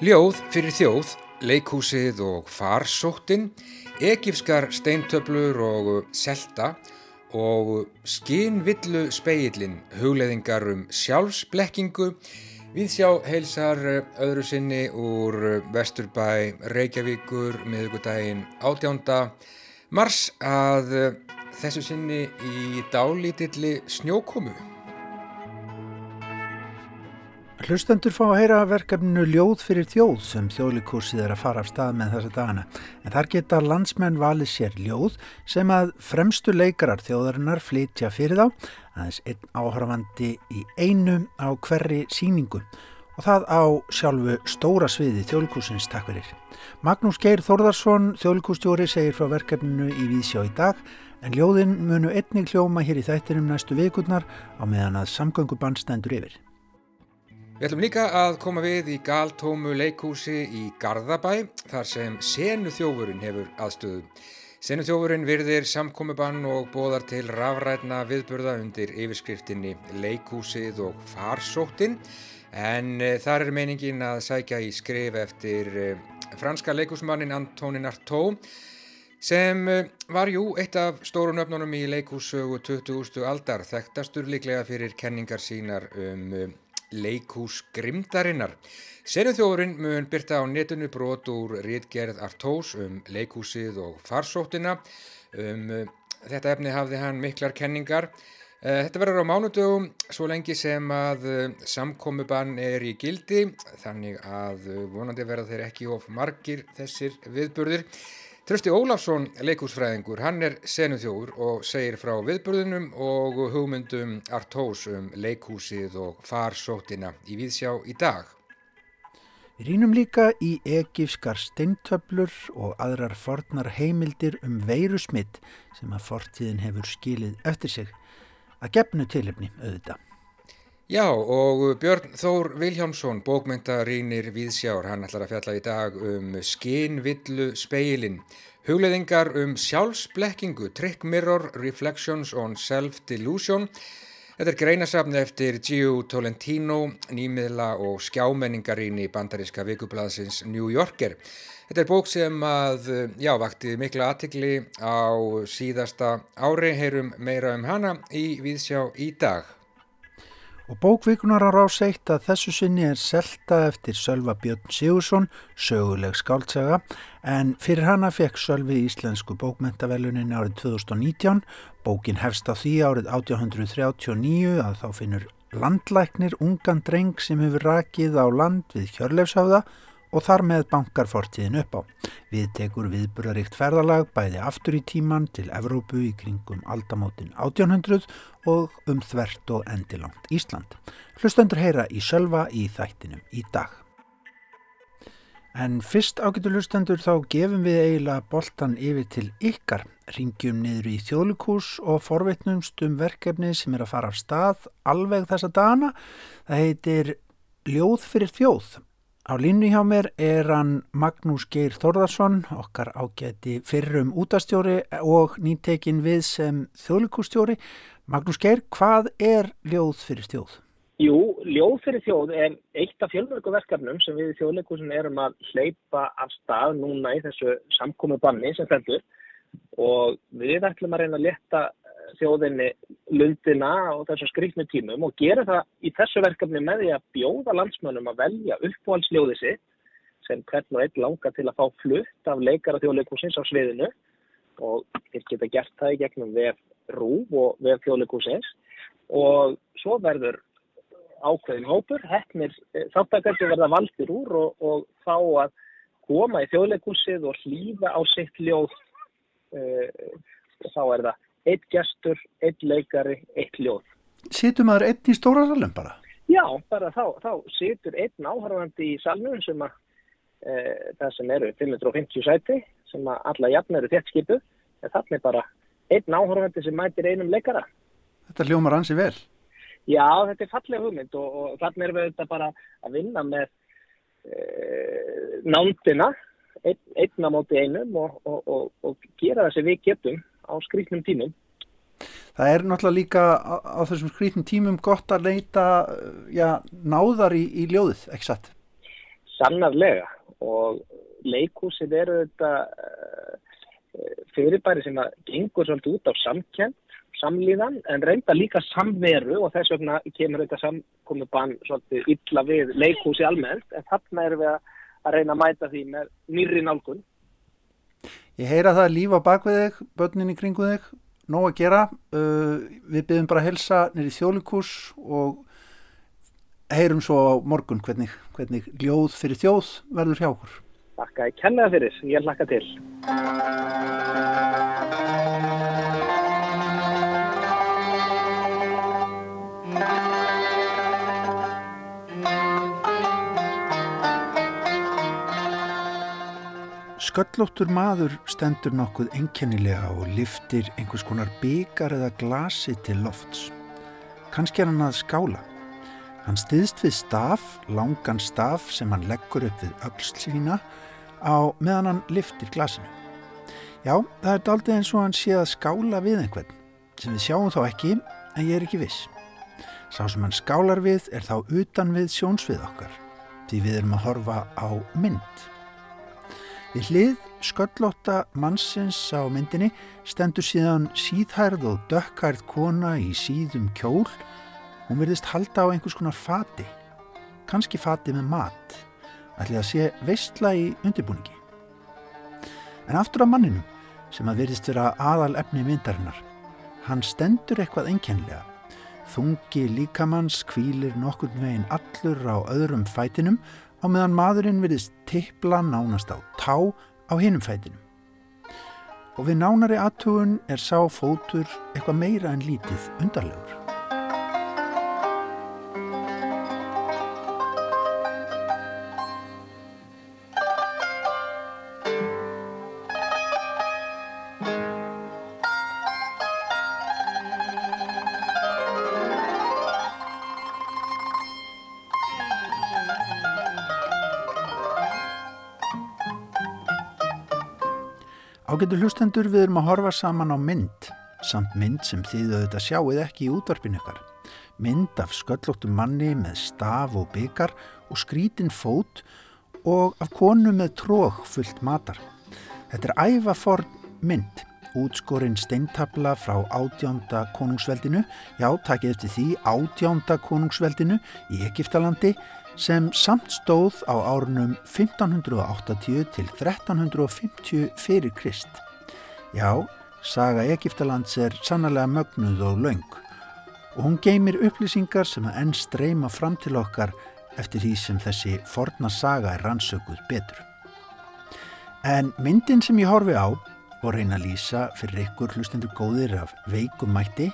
Ljóð fyrir þjóð, leikhúsið og farsóttin, egifskar steintöflur og selta og skinvillu speillin, hugleðingar um sjálfsblekkingu, viðsjá heilsar öðru sinni úr Vesturbæ Reykjavíkur miðugudaginn átjánda mars að þessu sinni í dálítilli snjókomu. Hlustendur fá að heyra verkefninu Ljóð fyrir þjóð sem þjóðlíkursið er að fara af stað með þessa dagana. En þar geta landsmenn valið sér ljóð sem að fremstu leikarar þjóðarinnar flytja fyrir þá, aðeins einn áhörfandi í einu á hverri síningu og það á sjálfu stóra sviði þjóðlíkursins takk fyrir. Magnús Geir Þórðarsson, þjóðlíkustjóri, segir frá verkefninu í Vísjá í dag en ljóðin munu einnig hljóma hér í þættinum næstu vikurnar á meðan að samgöngubann stendur yfir. Við ætlum líka að koma við í galtómu leikúsi í Garðabæ þar sem senu þjófurinn hefur aðstöðu. Senu þjófurinn virðir samkomiðbann og bóðar til rafrætna viðburða undir yfirskriftinni leikúsið og farsóttin en e, þar er meiningin að sækja í skrif eftir e, franska leikúsmannin Antonin Artaud sem e, var jú eitt af stórun öfnunum í leikúsögu 20. aldar þekktastur líklega fyrir kenningar sínar um leikús grimdarinnar. Senuþjóðurinn mun byrta á netinu brot úr rítgerð Artós um leikúsið og farsóttina. Um, þetta efni hafði hann miklar kenningar. Uh, þetta verður á mánudögum svo lengi sem að uh, samkomiðbann er í gildi þannig að uh, vonandi verða þeir ekki of margir þessir viðburðir. Trösti Ólafsson, leikúsfræðingur, hann er senuþjóður og segir frá viðburðunum og hugmyndum Artós um leikúsið og farsóttina í Víðsjá í dag. Við rínum líka í egifskar steintöflur og aðrar fornar heimildir um veirusmitt sem að fortíðin hefur skilið eftir sig að gefnu tilefni auðvitað. Já og Björn Þór Viljámsson, bókmyndarínir Víðsjár, hann ætlar að fjalla í dag um skinvillu speilin, hugleðingar um sjálfsblekkingu, trick mirror, reflections on self-delusion. Þetta er greinasafni eftir Gio Tolentino, nýmiðla og skjámenningarín í bandaríska vikublaðsins New Yorker. Þetta er bók sem að, já, vakti mikla aðtikli á síðasta ári, heyrum meira um hana í Víðsjá í dag. Og bókvíkunar á rás eitt að þessu sinni er selta eftir Sölva Björn Sigursson, söguleg skáltsaga, en fyrir hana fekk Sölvi íslensku bókmentavelunin árið 2019. Bókin hefst á því árið 1839 að þá finnur landlæknir ungan dreng sem hefur rakið á land við Hjörleifsháða og þar með bankar fortíðin upp á. Við tekur viðbúraríkt ferðalag bæði aftur í tíman til Evrópu í kringum aldamótin 1800 og um þvert og endilangt Ísland. Hlustendur heyra í sjálfa í þættinum í dag. En fyrst ágætu hlustendur þá gefum við eiginlega boltan yfir til ykkar, ringjum niður í þjóðlukús og forveitnumst um verkefni sem er að fara af stað alveg þessa dana. Það heitir Ljóð fyrir þjóð Á línu hjá mér er hann Magnús Geir Þorðarsson, okkar ágæti fyrrum útastjóri og nýtekin við sem þjóðlikustjóri. Magnús Geir, hvað er ljóð fyrir þjóð? Jú, ljóð fyrir þjóð er eitt af fjölmörgu verkefnum sem við í þjóðlikusin erum að hleypa af stað núna í þessu samkomi banni sem fendur og við ætlum að reyna að leta þjóðinni lundina og þessum skrifnu tímum og gera það í þessu verkefni með því að bjóða landsmönnum að velja uppválsljóði sitt sem hvern og einn langar til að fá flutt af leikara þjóðleikúsins á sviðinu. Og þeir geta gert það í gegnum vef rúf og vef þjóðleikúsins og svo verður ákveðin hópur, hefnir eh, þáttakartu verða valdir úr og, og þá að koma í þjóðleikúsið og hlýða á sitt ljóð uh, þá er það eitt gestur, eitt leikari, eitt ljóð. Situr maður einn í stóra salum bara? Já, bara þá, þá situr einn áhörðandi í salnum sem að e, það sem eru 550 sæti sem að alla jafn eru þett skipu en þannig bara einn áhörðandi sem mætir einum leikara. Þetta hljómar ansi vel? Já, þetta er fallega hugmynd og, og þannig er við þetta bara að vinna með e, nándina ein, einna móti einum og, og, og gera það sem við getum á skrítnum tímum. Það er náttúrulega líka á, á þessum skrítnum tímum gott að leita já, náðar í, í ljóðið, ekki satt? Sannarlega og leikúsin eru þetta fyrirbæri sem að gengur svolítið út á samkjönd, samlíðan en reynda líka samveru og þess vegna kemur þetta samkomiðbann svolítið illa við leikúsi almennt en þarna erum við að reyna að mæta því með nýri nálgun. Ég heyra það líf á bakvið þig, börnin í kringu þig, nóg að gera. Uh, við byrjum bara að helsa nýri þjólikús og heyrum svo á morgun hvernig, hvernig ljóð fyrir þjóð verður hjá okkur. Takk að ég kenna það fyrir, ég hlakka til. Sköllóttur maður stendur nokkuð enkennilega og liftir einhvers konar byggar eða glasi til lofts. Kanski er hann að skála. Hann stiðst við staf, langan staf sem hann leggur upp við öll sína á meðan hann liftir glasinu. Já, það er daldið eins og hann sé að skála við einhvern sem við sjáum þá ekki en ég er ekki viss. Sá sem hann skálar við er þá utan við sjónsvið okkar því við erum að horfa á mynd. Við hlið sköllótta mannsins á myndinni stendur síðan síðhærð og dökkhærð kona í síðum kjól. Hún verðist halda á einhvers konar fati, kannski fati með mat ætli að sé veistla í undirbúningi. En aftur af manninum sem að verðist vera aðal efni myndarinnar. Hann stendur eitthvað enkenlega. Þungi líkamanns kvílir nokkur veginn allur á öðrum fætinum á meðan maðurinn verðist tippla nánast á tá á hinum fætinum. Og við nánari aðtugun er sá fótur eitthvað meira en lítið undarlegur. Ágættu hlustendur við erum að horfa saman á mynd, samt mynd sem þið auðvitað sjáuð ekki í útvarpinu ykkar. Mynd af sköllóttum manni með staf og byggar og skrítin fót og af konu með trók fullt matar. Þetta er ævaforn mynd, útskorinn steintabla frá átjánda konungsveldinu, já, takkið eftir því átjánda konungsveldinu í Egiptalandi sem samt stóð á árunum 1580 til 1350 fyrir Krist. Já, saga Egiptalands er sannlega mögnuð og laung og hún geymir upplýsingar sem að enn streyma fram til okkar eftir því sem þessi forna saga er rannsökuð betur. En myndin sem ég horfi á og reyna að lýsa fyrir ykkur hlustendur góðir af veikum mætti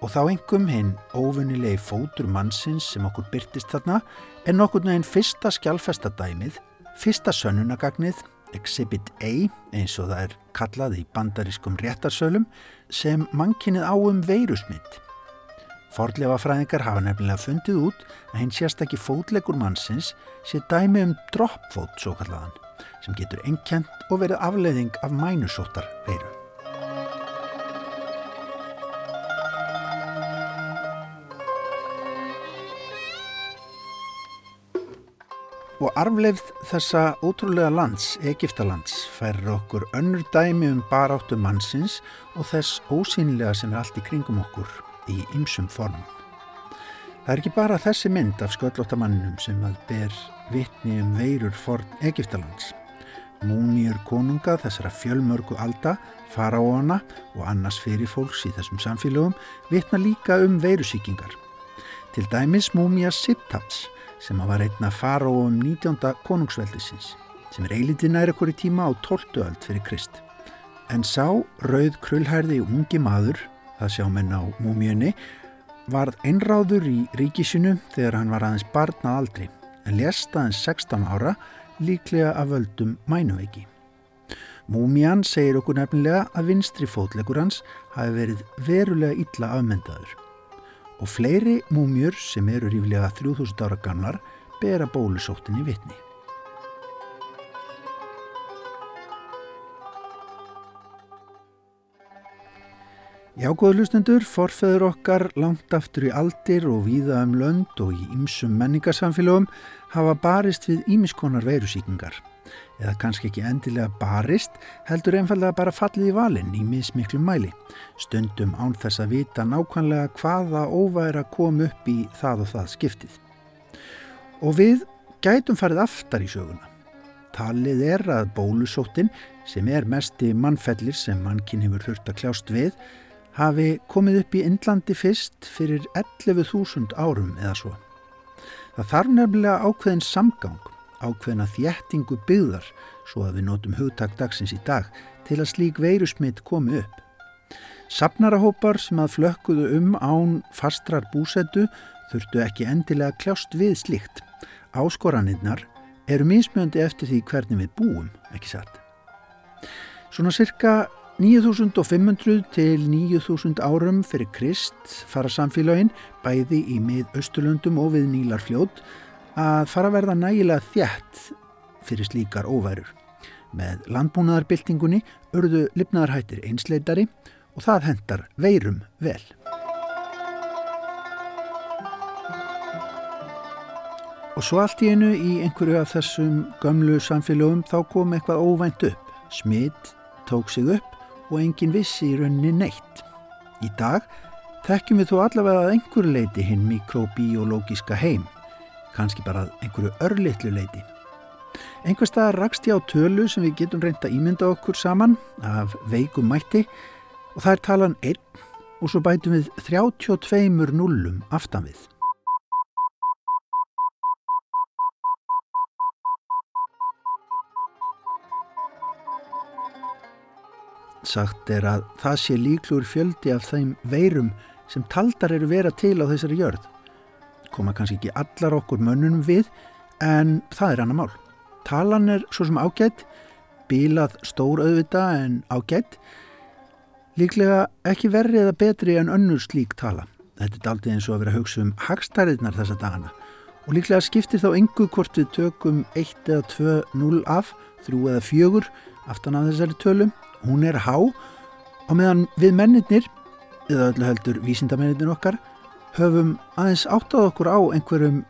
og þá engum hinn óvinnilegi fótur mannsins sem okkur byrtist þarna er nokkur neginn fyrsta skjálfestadæmið, fyrsta sönnunagagnið, Exhibit A eins og það er kallað í bandarískum réttarsölum sem mannkinnið á um veirusmynd. Fordlefa fræðingar hafa nefnilega fundið út að hinn sérstakki fótlegur mannsins sé dæmi um droppfót svo kallaðan sem getur ennkjent og verið afleiðing af mænusóttar veiru. Og arfleifð þessa ótrúlega lands, Egiptalands, færir okkur önnur dæmi um baráttu mannsins og þess ósýnlega sem er allt í kringum okkur í ymsum formum. Það er ekki bara þessi mynd af sköllóttamanninum sem að ber vitni um veirur forn Egiptalands. Múnir konunga þessara fjölmörgu alda, faraóana og annars fyrir fólks í þessum samfélögum vitna líka um veirusíkingar. Til dæmis múmia Siptaps sem var einna faraóum 19. konungsveldisins sem er eilitið næri okkur í tíma á 12. öld fyrir Krist. En sá rauð krullhærði ungi maður, það sjá menn á múmjunni, varð einráður í ríkisinu þegar hann var aðeins barna aldri en lest aðeins 16 ára líklega af völdum mænuveiki. Múmjan segir okkur nefnilega að vinstri fótlegur hans hafi verið verulega illa afmendaður og fleiri múmjur sem eru ríflega 3000 ára gamlar bera bólusóttinni vitni. Já, góður hlustendur, forfeður okkar langt aftur í aldir og víða um lönd og í ymsum menningarsamfélögum hafa barist við ímiskonar veirusíkingar. Eða kannski ekki endilega barist, heldur einfallega bara fallið í valinn í mismiklu mæli. Stundum án þess að vita nákvæmlega hvaða óværa kom upp í það og það skiptið. Og við gætum farið aftar í söguna. Talið er að bólusóttin, sem er mesti mannfellir sem mannkinn hefur þurft að kljást við, hafi komið upp í Indlandi fyrst fyrir 11.000 árum eða svo. Það þarf nefnilega ákveðin samgang, ákveðina þjættingu byggðar, svo að við notum hugtak dagsins í dag, til að slík veirusmitt komi upp. Sapnarahópar sem að flökkuðu um án fastrar búsettu þurftu ekki endilega kljást við slikt. Áskoraninnar eru mismjöndi eftir því hvernig við búum, ekki satt. Svona cirka 9500 til 9000 árum fyrir Krist fara samfélagin bæði í mið-östulundum og við Nílarfljót að fara að verða nægilega þjætt fyrir slíkar óværur. Með landbúnaðarbyltingunni urðu lifnaðarhættir einsleitari og það hendar veirum vel. Og svo allt í einu í einhverju af þessum gömlu samfélagum þá kom eitthvað óvænt upp. Smitt tók sig upp og engin vissi í rauninni neitt. Í dag þekkjum við þó allavega að einhverju leiti hinn mikrobiológiska heim, kannski bara einhverju örlittlu leiti. Einhver stað rakst ég á tölu sem við getum reynda ímynda okkur saman af veikum mætti og það er talan 1 og svo bætum við 32 nullum aftan við. Sagt er að það sé líklur fjöldi af þeim veirum sem taldar eru vera til á þessari jörð. Koma kannski ekki allar okkur mönnunum við en það er annar mál. Talan er svo sem ágætt, bílað stór auðvita en ágætt, líklega ekki verri eða betri en önnur slík tala. Þetta er aldrei eins og að vera hugsa um hagstæriðnar þessa dagana og líklega skiptir þá engu hvort við tökum 1 eða 2 0 af, 3 eða 4 aftan af þessari tölum hún er há og meðan við mennirnir eða öllu heldur vísindamennirnir okkar höfum aðeins áttað okkur á einhverjum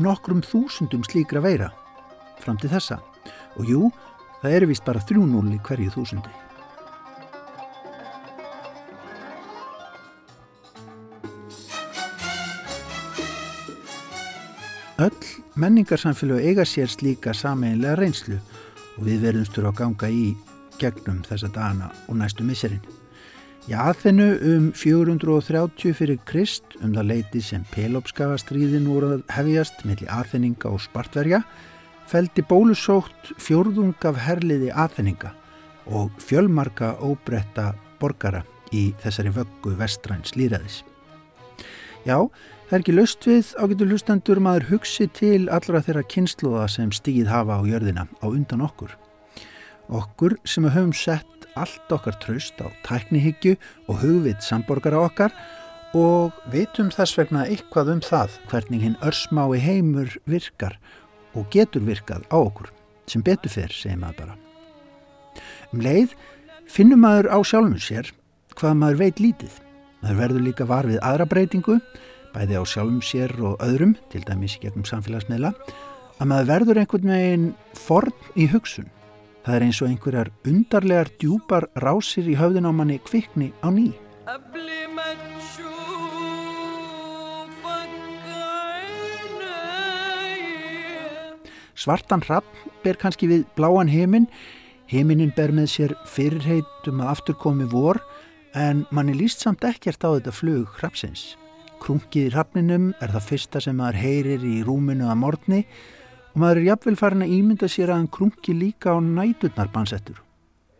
nokkrum þúsundum slíkra veira fram til þessa og jú, það eru vist bara 3-0 í hverju þúsundi Öll menningarsamfélag eiga sér slíka sameinlega reynslu og við verðumstur á ganga í gegnum þessa dana og næstu misserinn. Í aðfennu um 430 fyrir Krist um það leiti sem Pelopskafastríðin voru að hefjast melli aðfenninga og spartverja feldi bólusótt fjórðung af herliði aðfenninga og fjölmarka óbretta borgara í þessari vöggu vestræns líraðis. Já, það er ekki löst við ágætu hlustendur maður hugsi til allra þeirra kynsluða sem stíð hafa á jörðina á undan okkur. Okkur sem höfum sett allt okkar tröst á tæknihyggju og hugvit samborgara okkar og vitum þess vegna eitthvað um það hvernig hinn örsmái heimur virkar og getur virkað á okkur sem betur fyrr, segir maður bara. Um leið finnum maður á sjálfum sér hvað maður veit lítið. Maður verður líka var við aðra breytingu, bæði á sjálfum sér og öðrum, til dæmis gegnum samfélagsmiðla, að maður verður einhvern veginn forn í hugsun Það er eins og einhverjar undarlegar djúpar rásir í höfðin á manni kvikni á ný. Svartan hrapp ber kannski við bláan heiminn, heiminin ber með sér fyrirheit um að aftur komi vor en manni líst samt ekkert á þetta flug hrappsins. Krungið í hrappninum er það fyrsta sem maður heyrir í rúminu að morgni og maður er jafnvel farin að ímynda sér að hann krunki líka á næturnar bansettur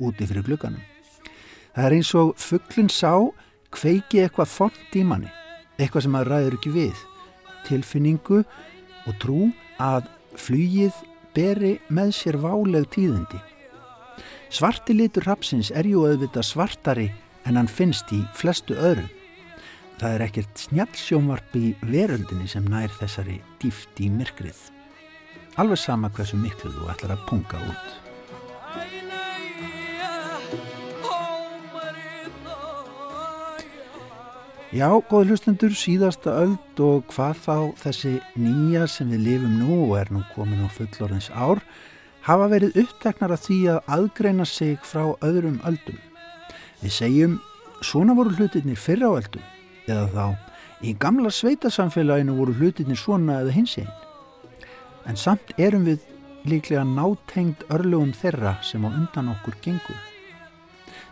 úti fyrir glugganum. Það er eins og fugglinn sá kveiki eitthvað font í manni, eitthvað sem maður ræður ekki við, tilfinningu og trú að flugið beri með sér váleg tíðindi. Svarti litur rapsins er ju auðvitað svartari en hann finnst í flestu öðru. Það er ekkert snjálfsjónvarp í veröldinni sem nær þessari dýft í myrkrið alveg sama hversu miklu þú ætlar að punga út. Já, góði hlustendur, síðasta öld og hvað þá þessi nýja sem við lifum nú og er nú komin á fullorðins ár hafa verið uppteknar að því að aðgreina sig frá öðrum öldum. Við segjum, svona voru hlutinir fyrra á öldum eða þá í gamla sveitasamfélaginu voru hlutinir svona eða hins einn. En samt erum við líklega nátengd örlugum þeirra sem á undan okkur gengur.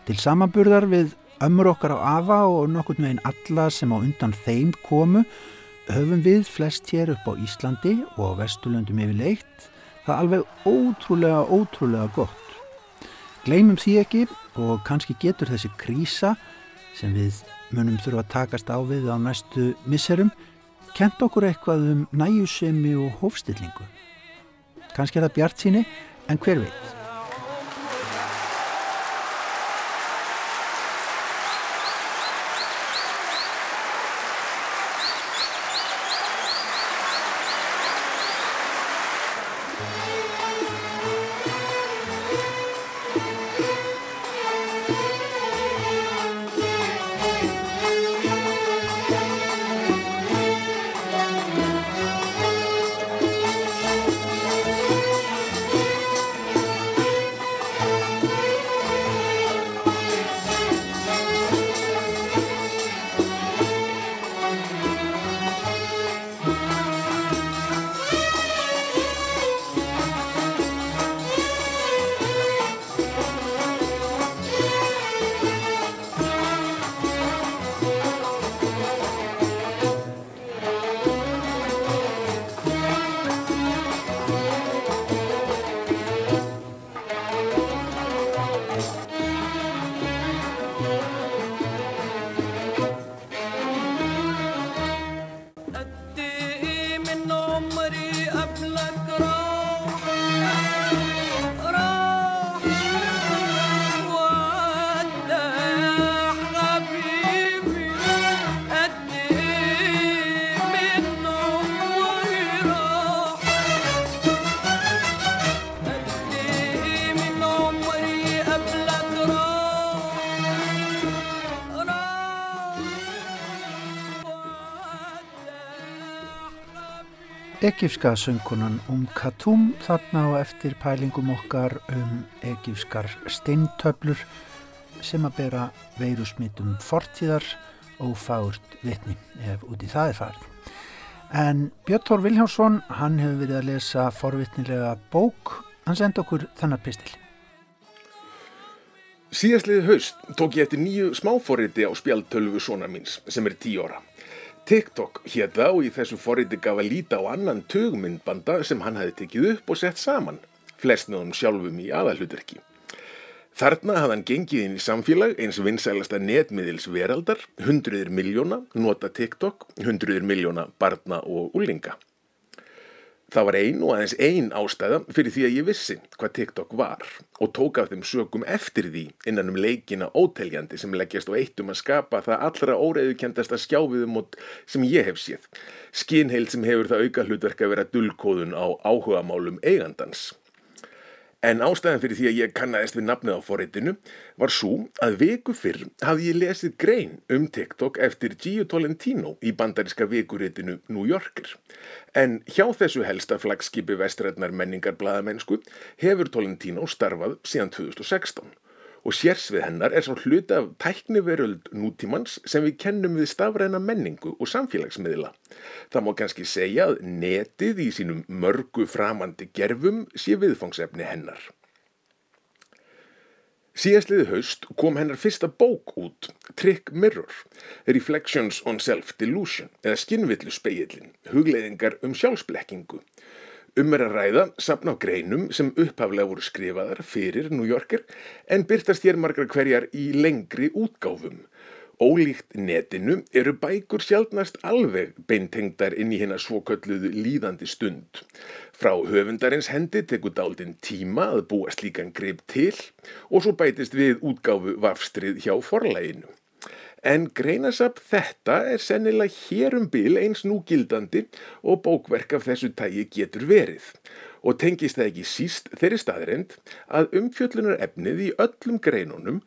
Til samanburðar við ömmur okkar á Afa og nokkur með einn alla sem á undan þeim komu höfum við flest hér upp á Íslandi og á Vesturlöndum yfir leitt það alveg ótrúlega, ótrúlega gott. Gleimum því ekki og kannski getur þessi krísa sem við munum þurfa að takast á við á næstu misserum kent okkur eitthvað um næjusemi og hófstillingu. Kannski er það bjart síni en hver veit? Egifska söngunan Um Katum þarna á eftir pælingum okkar um egifskar steintöflur sem að bera veirusmitum fortíðar og fárt vitni ef úti það er farið. En Björn Tór Viljánsson, hann hefur verið að lesa forvitnilega bók, hann senda okkur þannig pistil. Síðastliði haust tók ég eftir nýju smáforriti á spjaltölvu svona míns sem er tí óra. TikTok hétta og í þessu forriti gaf að líta á annan tögmyndbanda sem hann hefði tekið upp og sett saman, flest með honum sjálfum í aðalhutverki. Þarna hafði hann gengið inn í samfélag eins vinsælasta netmiðils veraldar, hundruðir miljóna, nota TikTok, hundruðir miljóna barna og úlinga. Það var ein og aðeins ein ástæða fyrir því að ég vissi hvað TikTok var og tók af þeim sögum eftir því innan um leikina óteljandi sem leggjast á eittum að skapa það allra óreiðukendasta skjáfiðumot sem ég hef séð. Skinheil sem hefur það auka hlutverk að vera dullkóðun á áhuga málum eigandans. En ástæðan fyrir því að ég kannast við nafnið á forreitinu var svo að viku fyrr hafði ég lesið grein um TikTok eftir Gio Tolentino í bandariska vikuritinu New Yorker. En hjá þessu helsta flagskipi vestrætnar menningar bladamennsku hefur Tolentino starfað síðan 2016 og sérsvið hennar er svo hluti af tækniveröld nútímans sem við kennum við stafræna menningu og samfélagsmiðla. Það má kannski segja að netið í sínum mörgu framandi gerfum sé viðfangsefni hennar. Síðastliði haust kom hennar fyrsta bók út, Trick Mirror, Reflections on Self-Delusion eða Skinnvillu speillin, hugleiðingar um sjálfsblekkingu Um er að ræða sapna á greinum sem upphaflega voru skrifaðar fyrir New Yorker en byrtast hér margar hverjar í lengri útgáfum. Ólíkt netinu eru bækur sjálfnast alveg beintengdar inn í hérna svokölluðu líðandi stund. Frá höfundarins hendi tekur daldinn tíma að búa slíkan greip til og svo bætist við útgáfu vafstrið hjá forlæginu. En greinasap þetta er sennilega hérum bil eins núgildandi og bókverk af þessu tægi getur verið. og tengist það ekki síst þeirri staðrind að umfjöllunar efnið í öllum greinunum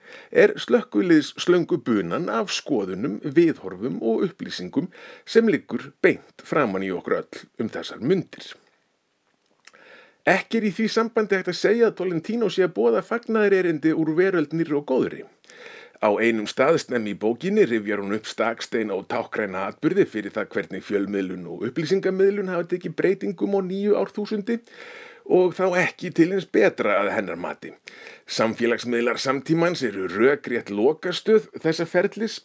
er slökkuliðs slöngu bunan af skoðunum, viðhorfum og upplýsingum sem liggur beint framann í okkur öll um þessar myndir. Ekki er í því sambandi hægt að segja að Tolentino sé að bóða fagnaðir erindi úr veröldnir og góðri. Á einum staðsnefn í bókinni rifjar hún upp staksteina og tákræna atbyrði fyrir það hvernig fjölmiðlun og upplýsingamiðlun hafa tekið breytingum á nýju árþúsundi og þá ekki til eins betra að hennar mati. Samfélagsmiðlar samtímans eru röggrétt lokastöð þessa ferlis,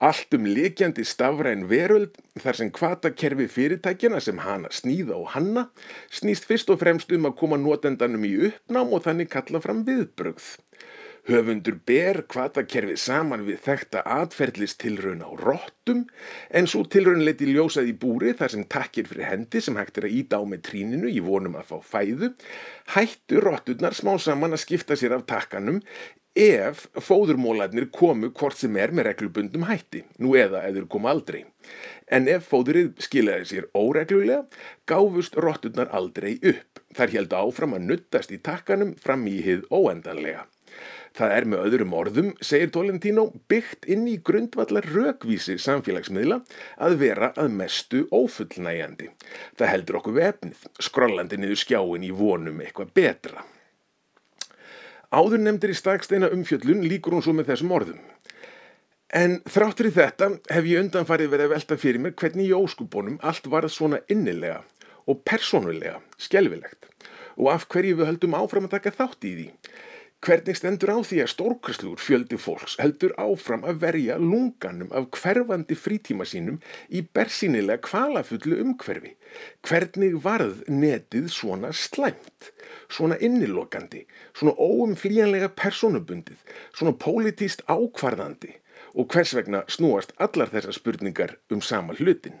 allt um likjandi stafræn veröld þar sem kvatakerfi fyrirtækjana sem hana snýða og hanna snýst fyrst og fremst um að koma notendanum í uppnám og þannig kalla fram viðbrögð. Höfundur ber kvatakerfið saman við þekta atferðlist tilraun á róttum en svo tilraun leti ljósað í búri þar sem takkir fyrir hendi sem hægt er að íta á með tríninu í vonum að fá fæðu, hættu rótturnar smá saman að skipta sér af takkanum ef fóðurmólarnir komu hvort sem er með reglubundum hætti, nú eða eður komu aldrei. En ef fóðurinn skilaði sér óreglulega, gáfust rótturnar aldrei upp. Þar held áfram að nuttast í takkanum fram í hið óendanlega. Það er með öðrum orðum, segir Tolentino, byggt inn í grundvallar rökvísi samfélagsmiðla að vera að mestu ófullnægjandi. Það heldur okkur vefnið, skrollandi niður skjáin í vonum eitthvað betra. Áður nefndir í staksteina umfjöllun líkur hún svo með þessum orðum. En þráttur í þetta hef ég undanfarið verið að velta fyrir mér hvernig í óskubónum allt varð svona innilega og persónulega, skjelvilegt og af hverju við höldum áfram að taka þátt í því. Hvernig stendur á því að stórkvæslur fjöldi fólks heldur áfram að verja lunganum af hverfandi frítíma sínum í bersýnilega kvalafullu umhverfi? Hvernig varð netið svona slæmt, svona innilokandi, svona óumflíjanlega personubundið, svona pólitíst ákvarðandi og hvers vegna snúast allar þessar spurningar um sama hlutin?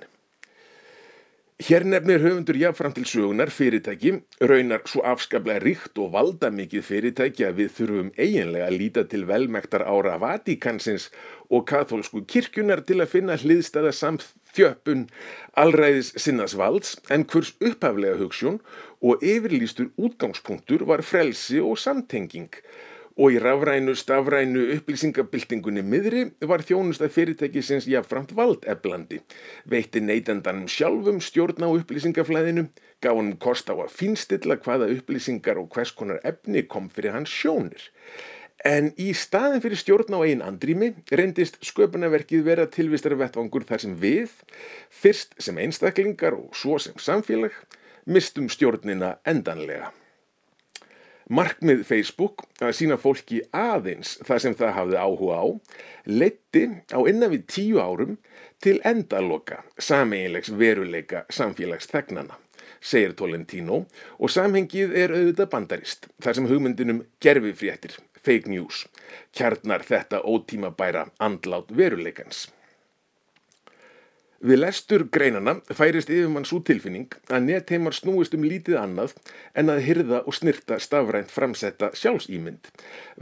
Hér nefnir höfundur jáfnfram til sögunar fyrirtæki, raunar svo afskaplega ríkt og valda mikið fyrirtæki að við þurfum eiginlega að líta til velmektar ára Vatikansins og katholsku kirkjunar til að finna hliðstæða samþjöppun allræðis sinnasvalds en hvers upphaflega hugssjón og yfirlýstur útgangspunktur var frelsi og samtenging og í rafrænu, stafrænu upplýsingabildingunni miðri var þjónust að fyrirtæki sinns jáfnframt valdeflandi, veitti neytandanum sjálfum stjórn á upplýsingaflæðinu, gaf hann kost á að finstilla hvaða upplýsingar og hvers konar efni kom fyrir hans sjónir. En í staðin fyrir stjórn á einn andrými reyndist sköpunarverkið vera tilvistar vettvangur þar sem við, fyrst sem einstaklingar og svo sem samfélag, mistum stjórnina endanlega. Markmið Facebook að sína fólki aðeins það sem það hafði áhuga á leitti á innan við tíu árum til endaloka sameinlegs veruleika samfélagsþegnana, segir Tolentino og samhengið er auðvitað bandarist þar sem hugmyndinum gerfifréttir, fake news, kjarnar þetta ótímabæra andlát veruleikans. Við lestur greinana færist yfir mann svo tilfinning að netheimar snúist um lítið annað en að hyrða og snirta stafrænt framsetta sjálfsýmynd,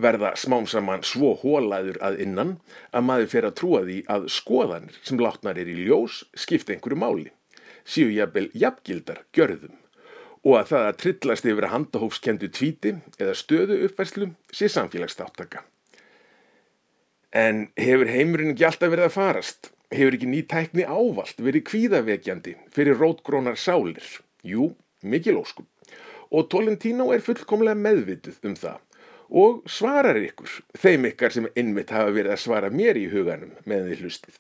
verða smám saman svo hólaður að innan að maður fer að trúa því að skoðanir sem látnar er í ljós skipta einhverju máli, séu jafnvel jafngildar gjörðum og að það að trillast yfir að handahófskendu tvíti eða stöðu uppværslu sé samfélagstáttaka. En hefur heimurinn ekki alltaf verið að farast? Hefur ekki ný tækni ávalt verið kvíðavekjandi fyrir rótgrónar sálir? Jú, mikil óskum. Og Tolentino er fullkomlega meðvituð um það og svarar ykkur, þeim ykkar sem innmitt hafa verið að svara mér í huganum meðan þið hlustið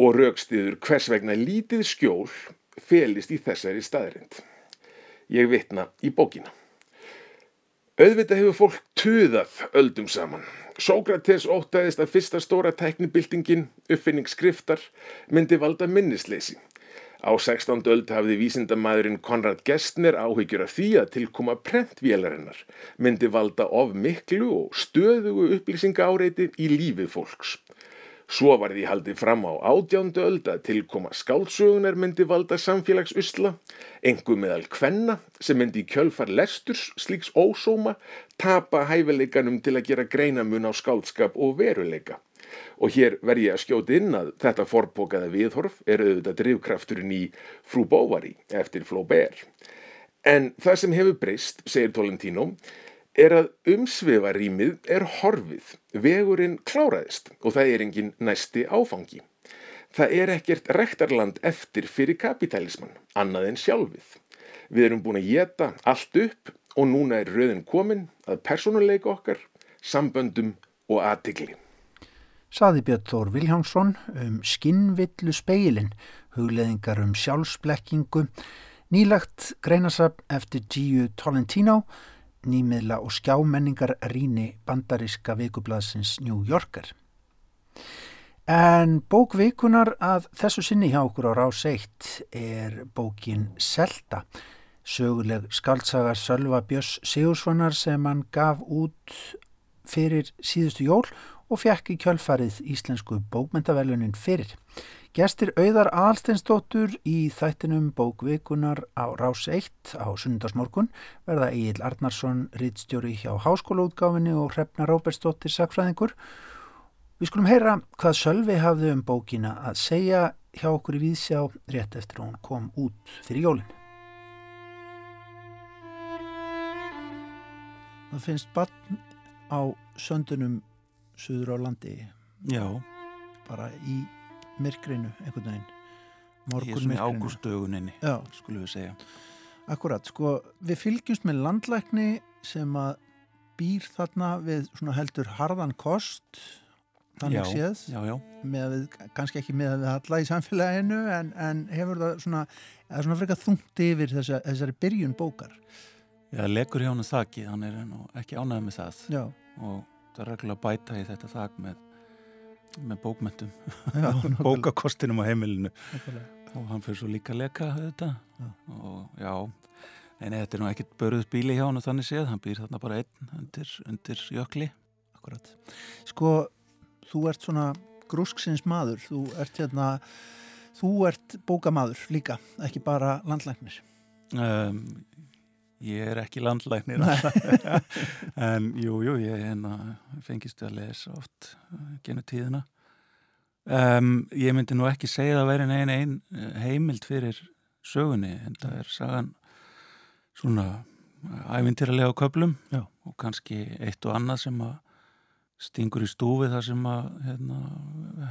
og raukstiður hvers vegna lítið skjól felist í þessari staðrind. Ég vitna í bókina. Auðvitað hefur fólk tuðað öldum saman Sókrates ótaðist að fyrsta stóra tæknibildingin, uppfinning skriftar, myndi valda minnisleysi. Á 16. öld hafði vísindamæðurinn Konrad Gessner áhyggjur af því að tilkoma prentvélarinnar myndi valda of miklu og stöðugu upplýsinga áreiti í lífið fólks. Svo var því haldið fram á átjándu öld að tilkoma skálsögunar myndi valda samfélagsusla, engu meðal kvenna sem myndi í kjölfar lesturs slíks ósóma tapa hæfileikanum til að gera greinamun á skálskap og veruleika. Og hér verð ég að skjóti inn að þetta forbokaða viðhorf er auðvitað drivkrafturinn í Frú Bóvari eftir Flaubert. En það sem hefur breyst, segir Tolentino, er að umsvefarýmið er horfið, vegurinn kláraðist og það er engin næsti áfangi. Það er ekkert rektarland eftir fyrir kapitalismann, annað en sjálfið. Við erum búin að geta allt upp og núna er rauðin komin að personuleika okkar, samböndum og aðtikli. Saði Björn Þór Viljánsson um skinnvillu speilin, hugleðingar um sjálfsblekkingu, nýlagt greinasab eftir G.U. Tolentino, nýmiðla og skjámenningar ríni bandariska vikublaðsins New Yorker. En bókvikunar að þessu sinni hjá okkur á rás 1 er bókin Selta, söguleg skaldsagar Sölva Björns Sigurssonar sem hann gaf út fyrir síðustu jól og fekk í kjölfarið íslensku bókmentavelunin fyrir. Gestir auðar Alsteinsdóttur í þættinum bókvikunar á rás 1 á sunnundarsmorgun verða Egil Arnarsson, rittstjóri hjá háskólaútgáfinni og Hrefna Róbertsdóttir sakfræðingur Við skulum heyra hvað Sölvi hafði um bókina að segja hjá okkur í Víðsjá rétt eftir hún kom út fyrir jólinn. Það finnst barn á söndunum suður á landi. Já. Bara í myrkrinu einhvern veginn. Morgun myrkrinu. Í ágústöguninni, skulum við segja. Akkurat, sko, við fylgjumst með landlækni sem að býr þarna við heldur harðan kost þannig séð já, já. Við, kannski ekki með að við halla í samfélaginu en, en hefur það svona, svona frekar þungt yfir þessa, þessari byrjun bókar Já, legur hjá hann þakki, hann er ekki ánægð með það já. og það er reglulega bæta í þetta þak með, með bókmentum bókakostinum á heimilinu. Ekkulega. og hann fyrir svo líka að leka þetta. Og já. En þetta er nú ekkit börðuð bíli hjá hann og þannig séð, hann býr þarna bara einn undir, undir jökli. Akkurat. Sko þú ert svona grúsksins maður, þú ert hérna þú ert bókamaður líka ekki bara landlæknir. Um, ég er ekki landlæknir en jú, jú ég hérna, fengist að lesa oft uh, genið tíðina um, ég myndi nú ekki segja að vera einn einn heimild fyrir sögunni en það er sagan svona ævintýralega köplum Já. og kannski eitt og annað sem að stingur í stúfi þar sem að hérna,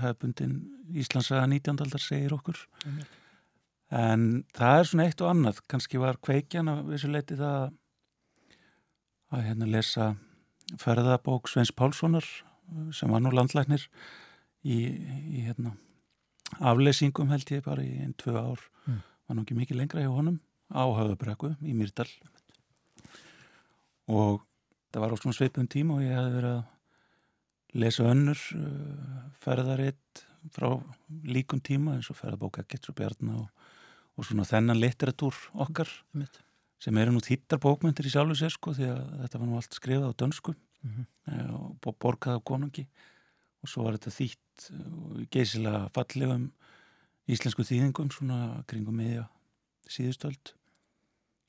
hefbundin Íslandsaga 19. aldar segir okkur mm. En það er svona eitt og annað. Kannski var kveikjan að þessu leiti það að hérna lesa ferðabók Sveins Pálssonar sem var nú landlæknir í, í hérna aflesingum held ég bara í einn, tvö ár. Mm. var nú ekki mikið lengra hjá honum á höfðabrekku í Myrdal og það var á svona sveipum tíma og ég hef verið að lesa önnur uh, ferðaritt frá líkum tíma eins og ferðabóka Getsur Bjarnar og, og svona þennan litteratúr okkar Mitt. sem eru nú þýttar bókmyndir í sjálfu sér sko því að þetta var nú allt skrifað á dönsku mm -hmm. og borgað á konungi og svo var þetta þýtt og geysilega fallegum íslensku þýðingum svona kringum miðja síðustöld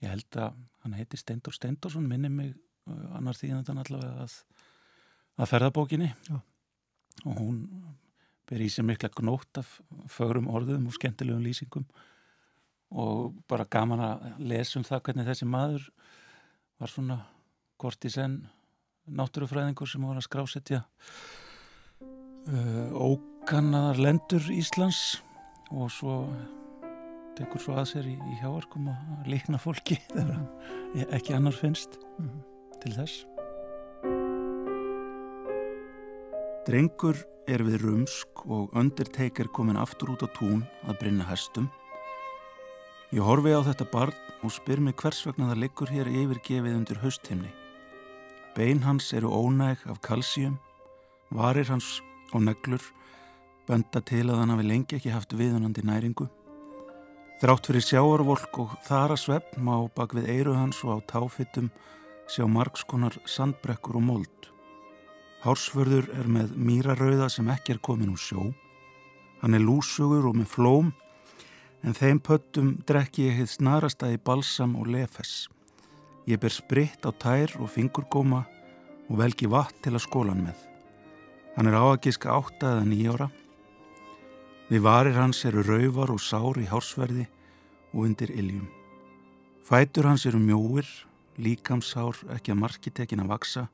ég held að hann heiti Stendur Stendursson minni mig uh, annar þýðandan allavega að að ferðabókinni Já. og hún ber í sig mikla gnótt af fögrum orðum og skemmtilegum lýsingum og bara gaman að lesa um það hvernig þessi maður var svona korti senn náttúrufræðingur sem var að skrásetja uh, ókannaðar lendur Íslands og svo tekur svo að sér í, í hjáarkum að líkna fólki þegar ekki annar finnst mm -hmm. til þess Drengur er við rumsk og Undertaker komin aftur út á tún að brinna hestum. Ég horfi á þetta barn og spyr mig hvers vegna það liggur hér yfirgefið undir haustimni. Bein hans eru ónæg af kalsíum, varir hans og neglur, benda til að hann hafi lengi ekki haft viðunandi næringu. Þrátt fyrir sjáarvolk og þara svefn má bak við eiru hans og á táfittum sjá margskonar sandbrekkur og mold. Hársförður er með mýrarauða sem ekki er komin úr sjó. Hann er lúsugur og með flóm en þeim pöttum drekki ég hitt snarasta í balsam og lefes. Ég ber spritt á tær og fingurgóma og velgi vatn til að skólan með. Hann er áagiska átta eða nýjára. Við varir hans eru rauvar og sár í hársverði og undir iljum. Fætur hans eru mjóir, líkamshár ekki að marki tekin að vaksa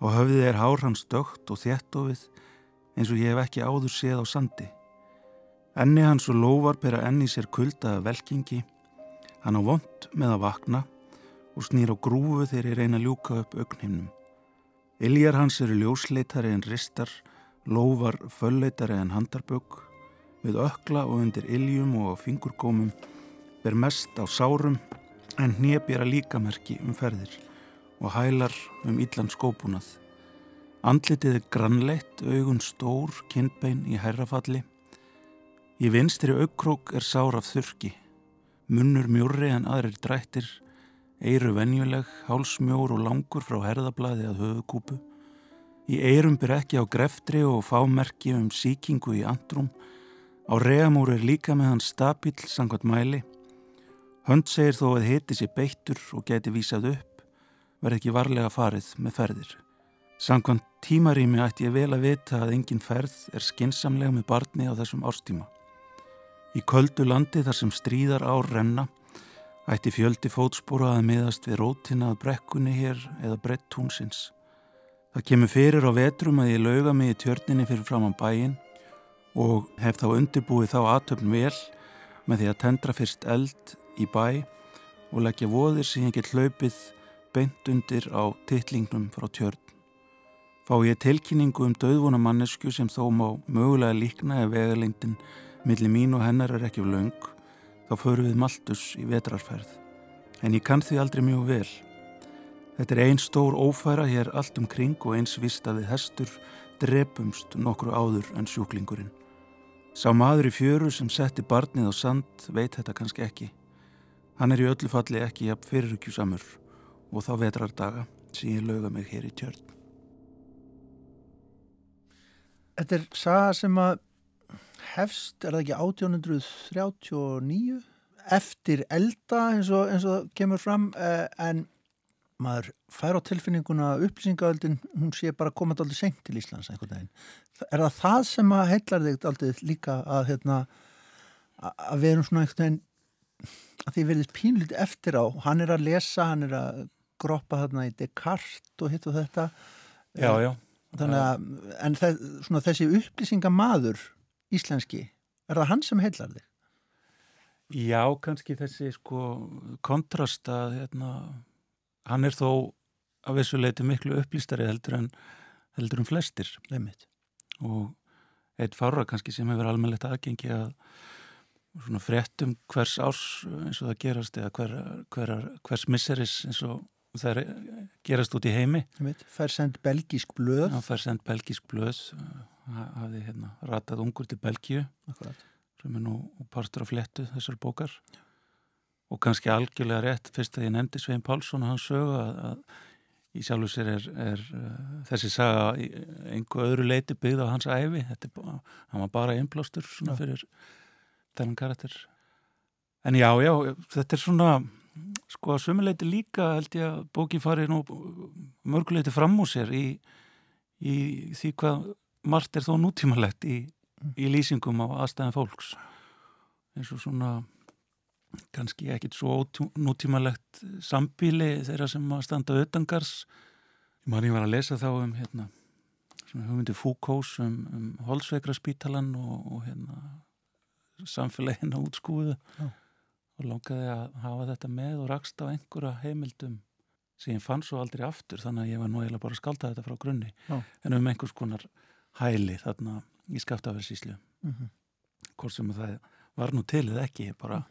og höfðið er hár hans dögt og þéttofið eins og ég hef ekki áður séð á sandi. Enni hans og lóvar bera enni sér kuldaða velkingi, hann á vond með að vakna og snýr á grúfu þegar ég reyna að ljúka upp augnhimnum. Iljar hans eru ljósleitari en ristar, lóvar fölleitari en handarbögg, við ökla og undir iljum og fingurgómum ber mest á sárum en hnébjara líkamerki um ferðir og hælar um illan skópunað. Andlitið er grannleitt, augun stór, kinnbein í herrafalli. Í vinstri aukrók er sár af þurki, munnur mjúri en aðrir drættir, eiru venjuleg, hálsmjór og langur frá herðablaði að höfukúpu. Í eirum byr ekki á greftri og fámerki um síkingu í andrum. Á reamúr er líka með hann stapill sangvat mæli. Hönd segir þó að hiti sér beittur og geti vísað upp, verð ekki varlega farið með ferðir. Sangkvæmt tímarými ætti ég vel að vita að engin ferð er skinsamlega með barni á þessum árstíma. Í köldu landi þar sem stríðar ár renna ætti fjöldi fótspóra að miðast við rótina að brekkunni hér eða brett túnsins. Það kemur fyrir á vetrum að ég lauga mig í tjörninni fyrir framann bæin og hef þá undirbúið þá aðtöfn vel með því að tendra fyrst eld í bæ og leggja voðir sem ég get hlaupið beint undir á tittlingnum frá tjörn. Fá ég tilkynningu um döðvona mannesku sem þó má mögulega líkna ef vegalengdin millir mín og hennar er ekki laung, þá förum við Maltus í vetrarferð. En ég kann því aldrei mjög vel. Þetta er einn stór ófæra hér allt um kring og eins vist að við hestur drepumst nokkru áður en sjúklingurinn. Sá maður í fjöru sem setti barnið á sand veit þetta kannski ekki. Hann er í öllu falli ekki jafn fyrirrykjusamur og þá vetrardaga sem ég lauga mig hér í tjörn. Þetta er saga sem að hefst, er það ekki 1839 eftir elda eins og, eins og það kemur fram eh, en maður fær á tilfinninguna upplýsingaöldin, hún sé bara komað aldrei senkt til Íslands einhvern veginn. Er það það sem að heillar þig aldrei líka að, hérna, að við erum svona einhvern veginn að því verðist pínlítið eftir á hann er að lesa, hann er að groppa þarna í Descartes og hitt og þetta Já, já. Þannig að, en það, svona, þessi upplýsingamaður íslenski, er það hann sem heillar þig? Já, kannski þessi sko kontrast að hérna, hann er þó að vissu leiti miklu upplýstari heldur en heldur en flestir Leimitt. og eitt fára kannski sem hefur almennlegt aðgengi að svona fréttum hvers árs eins og það gerast eða hver, hver, hvers misseris eins og það er, gerast út í heimi. Fær send belgísk blöð. hann fær sendt belgísk blöð hafði hérna ratað ungur til Belgíu. Sem er nú partur af fléttu þessar bókar. Og kannski algjörlega rétt fyrst að ég nefndi Svein Pálsson og hans sögu að, að í sjálfu sér er, er uh, þessi saga einhver öðru leiti byggð á hans æfi þetta er hann var bara einblástur svona Já. fyrir þennan karakter. En já, já, þetta er svona sko að sumuleiti líka held ég að bóki fari nú mörguleiti fram úr sér í, í því hvað margt er þó nútímalegt í, í lýsingum á aðstæðan fólks. Eins og svona kannski ekkit svo nútímalegt sambíli þeirra sem að standa auðangars ég man ég var að lesa þá um hérna hugmyndi Foucaults um, um Holsveikra spítalan og, og hérna samfélagina útskúðu Já. og langaði að hafa þetta með og rakst á einhverja heimildum sem ég fann svo aldrei aftur þannig að ég var nú eiginlega bara að skálda þetta frá grunni. Já. en um einhvers konar hæli þarna í skaftaferðsíslu Mm -hmm. hvort sem það var nú til eða ekki bara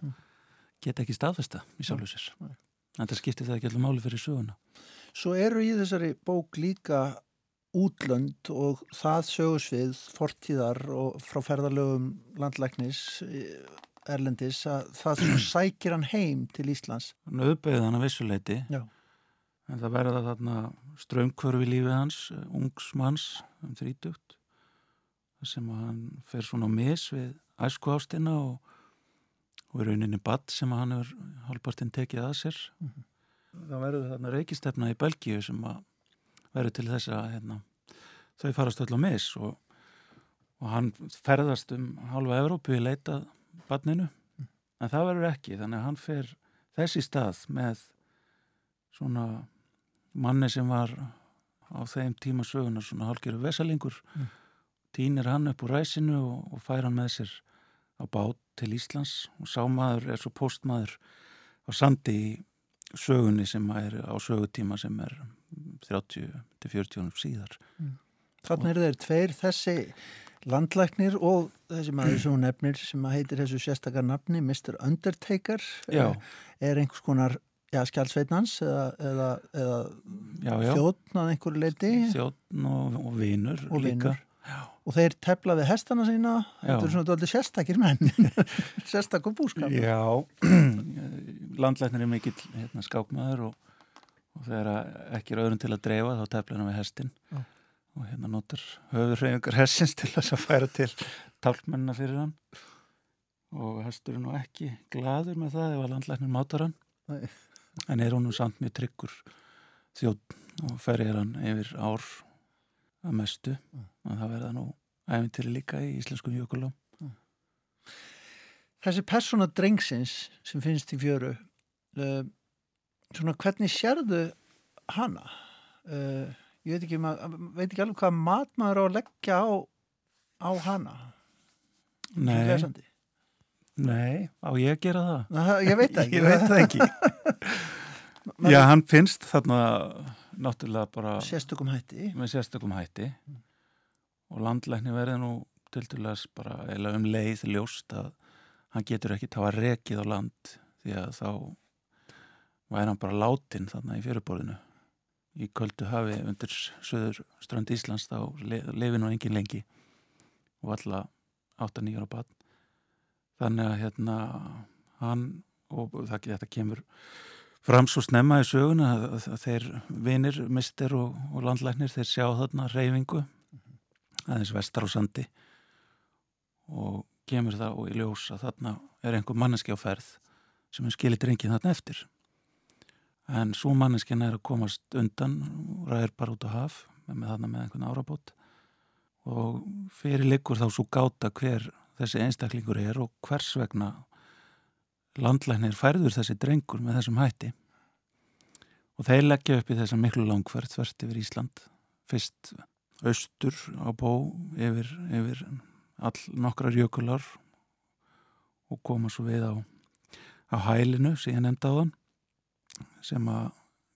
get ekki staðfesta í Nei. en það skiptir það ekki allir máli fyrir söguna Svo eru í þessari bók líka útlönd og það sögusvið fortíðar og frá ferðalögum landlæknis eh, Erlendis að það sækir hann heim til Íslands. hann auðbeigði hann að vissuleiti Já. En það verða þarna strömmkvörfi lífið hans eh, ungs manns um þrítugt sem hann fer svona á mis við æsku ástina og, og í rauninni badd sem hann hefur hálpartinn tekið að sér. Það verður þarna reykistefna í Belgíu sem að verður til þess að hérna, þau farast öll á mis og, og hann ferðast um halva Evrópu í leitað badninu en það verður ekki þannig að hann fer þessi stað með svona manni sem var á þeim tíma sögunar svona hálfgerðu vesalingur mm. týnir hann upp úr ræsinu og, og fær hann með sér á bát til Íslands og sámaður er svo postmaður á sandi í sögunni sem er á sögutíma sem er 30-40 síðar mm. Þannig eru þeir tveir þessi landlæknir og þessi maður sem hún nefnir sem heitir þessu sérstakar nafni Mr. Undertaker já. er einhvers konar já, skjálfsveitnans eða, eða, eða þjóttn að einhverju leiti þjóttn og, og vinur og líka. vinur. og þeir teflaði hestana sína. Þetta er svona doldið sérstakir menn. Sérstakur búskap Já, landlæknir er mikill hérna, skákmaður og, og þegar ekki er öðrun til að dreifa þá tefla hann við hestin já. Og hérna notur höfurreyfingar hessins til þess að færa til tálkmennina fyrir hann. Og hestur er nú ekki gladur með það ef að landlæknir mátar hann. Nei. En er honum samt mjög tryggur þjótt og ferir hann yfir ár að mestu. Nei. og það verða nú æfintyri líka í íslenskum jökulám. Þessi persóna drengsins sem finnst í fjöru uh, svona hvernig sérðu hana? Uh, ég veit ekki, veit ekki alveg hvað mat maður á að leggja á, á hana. Nei Nei, á ég að gera það? Ná, ég veit ekki. Ég veit það ekki. Já, hann finnst þarna náttúrulega bara sérstökum hætti. með sérstökum hætti. Mm. og landlækni verði nú til dælas bara eða um leið ljóst að hann getur ekki tafa rekið á land því að þá væri hann bara látin þarna í fyrirborðinu. Í köldu hafi undir söður strand Íslands þá lefi nú engin lengi. Og alla 8-9 ára bann þannig að hérna hann og það, þetta kemur fram svo snemma í sögun að, að þeir vinir, mister og, og landlæknir þeir sjá þarna reyfingu aðeins vestar á sandi og kemur það og í ljós að þarna er einhver manneski á ferð sem er skilit reyngin þarna eftir. En svo manneskinn er að komast undan og ræðir bara út á haf með þarna með einhvern árabót. Og fyrir likur þá svo gáta hver þessi einstaklingur er og hvers vegna landlæknir færður þessi drengur með þessum hætti. Og þeir leggja upp í þessa miklu langferð þvert yfir Ísland. Fyrst austur á bó yfir, yfir all nokkrar jökular og koma svo við á, á hælinu sem ég nefndi á þann sem að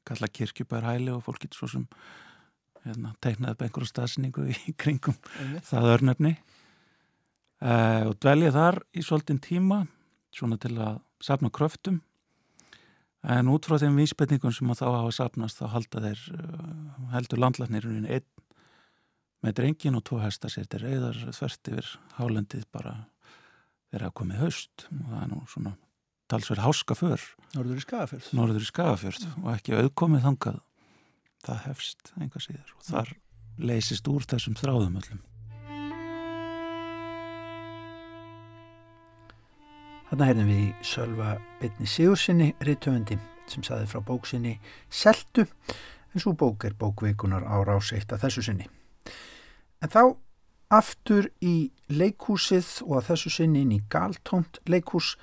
kalla kirkjubærhæli og fólk getur svo sem hérna, teiknaði upp einhverju stafsningu í kringum það örnefni uh, og dvelja þar í svolítinn tíma svona til að sapna kröftum. En út frá þeim vísbendingum sem að þá hafa sapnast þá halda þeir uh, heldur landlæknirinn einn með drengin og tvo hesta sér til reyðar þvert yfir hálendið bara þeirra komið haust. Og það er nú svona talsverð háska för Norður í Skagafjörð. Norður í Skagafjörð og ekki auðkomið þangað. Það hefst einhvað síður og þar leysist úr þessum þráðum öllum Þannig heyrðum við í Sölva Bitni Sigursinni rittöfundi sem saði frá bóksinni Seltu en svo bók er bókveikunar á ráseitt að þessu sinni En þá aftur í leikhúsið og að þessu sinni inn í galtómt leikhús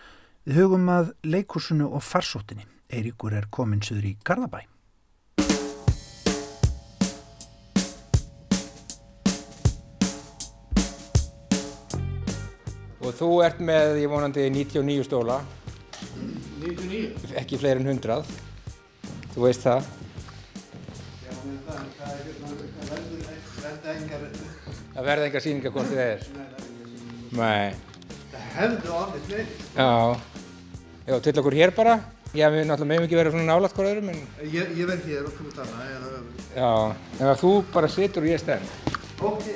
Við hugum að leikursunu og farsóttinni. Eiríkur er komin söður í Garðabæ. Og þú ert með, ég vonandi, 99 stóla. 99? Ekki fleiri en 100. Þú veist það. Já, mér það, það er það verður engar... Það verður engar síningar hvort þið er? Nei. Það hefðu alveg fleiri. Já. Já, til okkur hér bara. Já, við náttúrulega meðum ekki verið svona nálat hver öðrum, en... Ég, ég verð hér og þú ert annað, eða öðrum. Já, en þú bara situr og ég stend. Ok.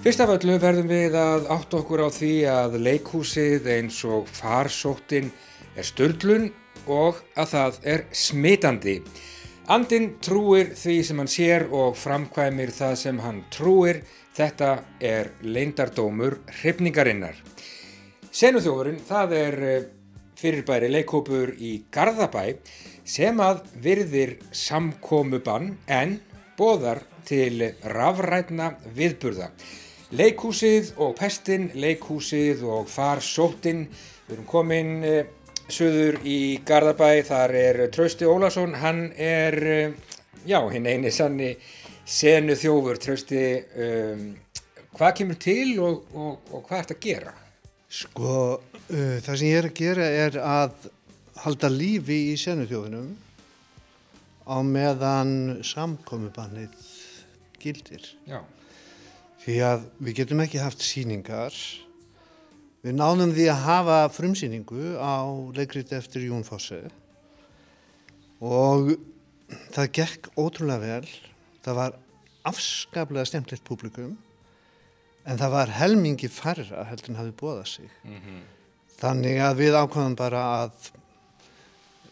Fyrst af öllu verðum við að átt okkur á því að leikhúsið eins og farsóttin er stöldlun og að það er smitandi. Andin trúir því sem hann sér og framkvæmir það sem hann trúir. Þetta er leindardómur hrifningarinnar. Senuþjófurinn, það er eh, fyrirbæri leikópur í Garðabæ sem að virðir samkómubann en bóðar til rafrætna viðburða. Leikhúsið og pestin, leikhúsið og farsóttin. Við erum komin uh, söður í Garðabæ, þar er Trausti Ólason, hann er, uh, já, hinn eini sanni senu þjófur. Trausti, um, hvað kemur til og, og, og hvað ert að gera? Sko, uh, það sem ég er að gera er að halda lífi í senu þjófinum á meðan samkomubannið gildir. Já. Því að við getum ekki haft síningar. Við náðum því að hafa frumsýningu á leikriti eftir Jón Fosse og það gekk ótrúlega vel. Það var afskaplega stemplegt publikum en það var helmingi færra heldur en hafið bóðað sig. Þannig að við ákvæðum bara að,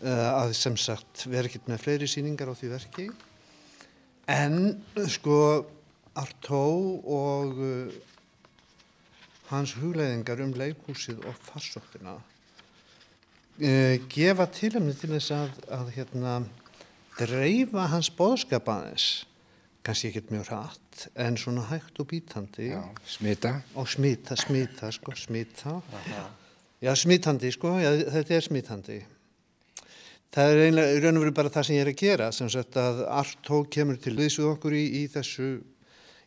uh, að sem sagt vera ekkert með fleiri síningar á því verki en sko Artó og uh, hans hugleiðingar um leikhúsið og farsóttina uh, gefa tilhemni til þess að, að hérna, dreifa hans bóðskapaðins kannski ekkert mjög hratt en svona hægt og bítandi. Já, smita. og smita, smita, sko, smita. Já, smitandi, sko, já, þetta er smitandi það er einlega, raun og veru bara það sem ég er að gera sem sagt að Artó kemur til liðs við okkur í, í þessu